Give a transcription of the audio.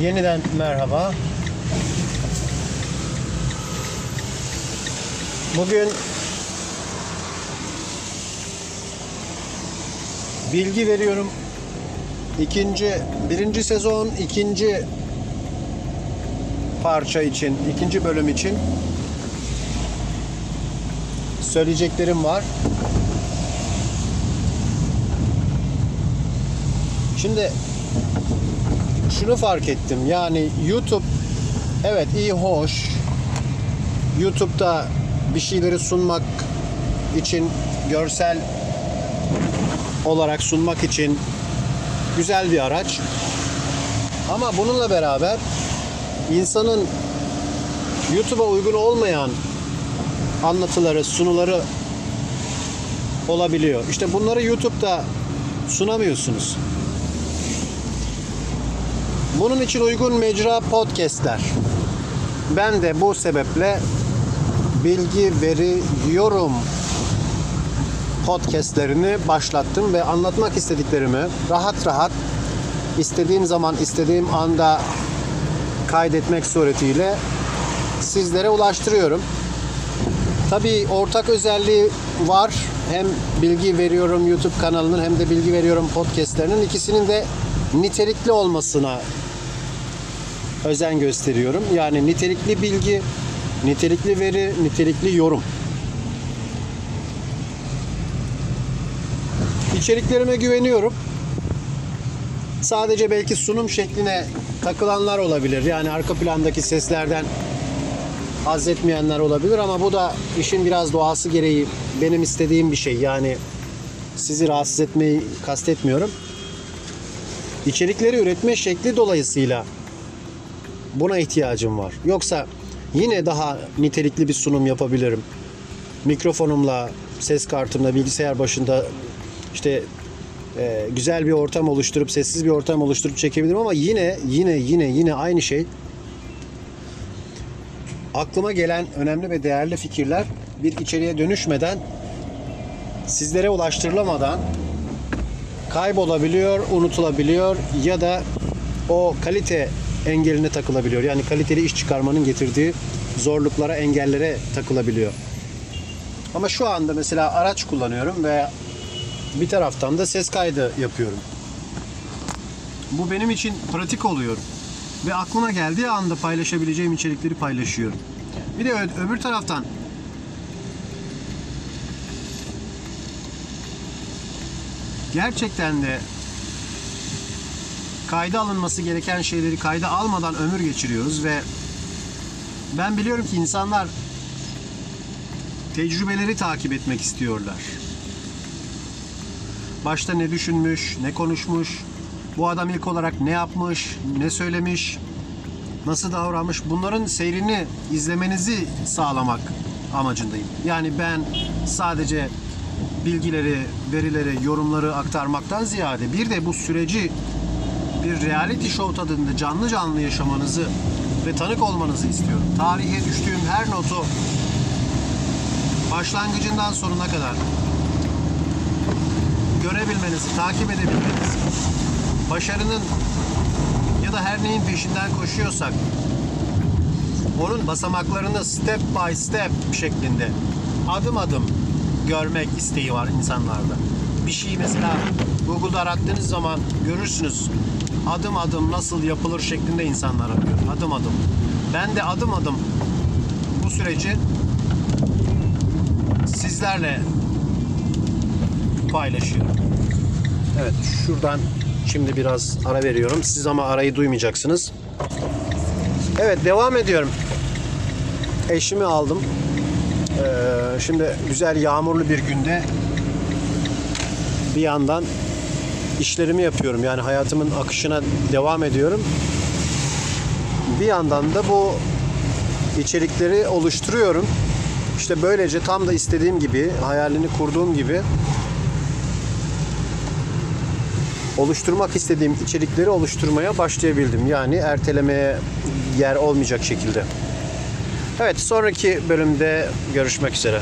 Yeniden merhaba. Bugün bilgi veriyorum. İkinci, birinci sezon ikinci parça için, ikinci bölüm için söyleyeceklerim var. Şimdi şunu fark ettim. Yani YouTube evet iyi hoş. YouTube'da bir şeyleri sunmak için görsel olarak sunmak için güzel bir araç. Ama bununla beraber insanın YouTube'a uygun olmayan anlatıları, sunuları olabiliyor. İşte bunları YouTube'da sunamıyorsunuz. Bunun için uygun mecra podcastler. Ben de bu sebeple bilgi veriyorum podcastlerini başlattım ve anlatmak istediklerimi rahat rahat istediğim zaman istediğim anda kaydetmek suretiyle sizlere ulaştırıyorum. Tabii ortak özelliği var. Hem bilgi veriyorum YouTube kanalının hem de bilgi veriyorum podcastlerinin ikisinin de nitelikli olmasına özen gösteriyorum. Yani nitelikli bilgi, nitelikli veri, nitelikli yorum. İçeriklerime güveniyorum. Sadece belki sunum şekline takılanlar olabilir. Yani arka plandaki seslerden haz etmeyenler olabilir ama bu da işin biraz doğası gereği benim istediğim bir şey. Yani sizi rahatsız etmeyi kastetmiyorum. İçerikleri üretme şekli dolayısıyla buna ihtiyacım var. Yoksa yine daha nitelikli bir sunum yapabilirim. Mikrofonumla, ses kartımla, bilgisayar başında işte e, güzel bir ortam oluşturup, sessiz bir ortam oluşturup çekebilirim ama yine yine yine yine aynı şey aklıma gelen önemli ve değerli fikirler bir içeriye dönüşmeden sizlere ulaştırılamadan kaybolabiliyor, unutulabiliyor ya da o kalite engeline takılabiliyor. Yani kaliteli iş çıkarmanın getirdiği zorluklara, engellere takılabiliyor. Ama şu anda mesela araç kullanıyorum ve bir taraftan da ses kaydı yapıyorum. Bu benim için pratik oluyor. Ve aklıma geldiği anda paylaşabileceğim içerikleri paylaşıyorum. Bir de öbür taraftan gerçekten de kayda alınması gereken şeyleri kayda almadan ömür geçiriyoruz ve ben biliyorum ki insanlar tecrübeleri takip etmek istiyorlar. Başta ne düşünmüş, ne konuşmuş, bu adam ilk olarak ne yapmış, ne söylemiş, nasıl davranmış bunların seyrini izlemenizi sağlamak amacındayım. Yani ben sadece bilgileri, verileri, yorumları aktarmaktan ziyade bir de bu süreci bir reality show tadında canlı canlı yaşamanızı ve tanık olmanızı istiyorum. Tarihe düştüğüm her notu başlangıcından sonuna kadar görebilmenizi, takip edebilmenizi, başarının ya da her neyin peşinden koşuyorsak onun basamaklarını step by step şeklinde adım adım görmek isteği var insanlarda. Bir şeyi mesela Google'da arattığınız zaman görürsünüz adım adım nasıl yapılır şeklinde insanlar arıyor. Adım adım. Ben de adım adım bu süreci sizlerle paylaşıyorum. Evet şuradan şimdi biraz ara veriyorum. Siz ama arayı duymayacaksınız. Evet devam ediyorum. Eşimi aldım. Ee, şimdi güzel yağmurlu bir günde bir yandan işlerimi yapıyorum. Yani hayatımın akışına devam ediyorum. Bir yandan da bu içerikleri oluşturuyorum. İşte böylece tam da istediğim gibi, hayalini kurduğum gibi oluşturmak istediğim içerikleri oluşturmaya başlayabildim. Yani ertelemeye yer olmayacak şekilde. Evet sonraki bölümde görüşmek üzere.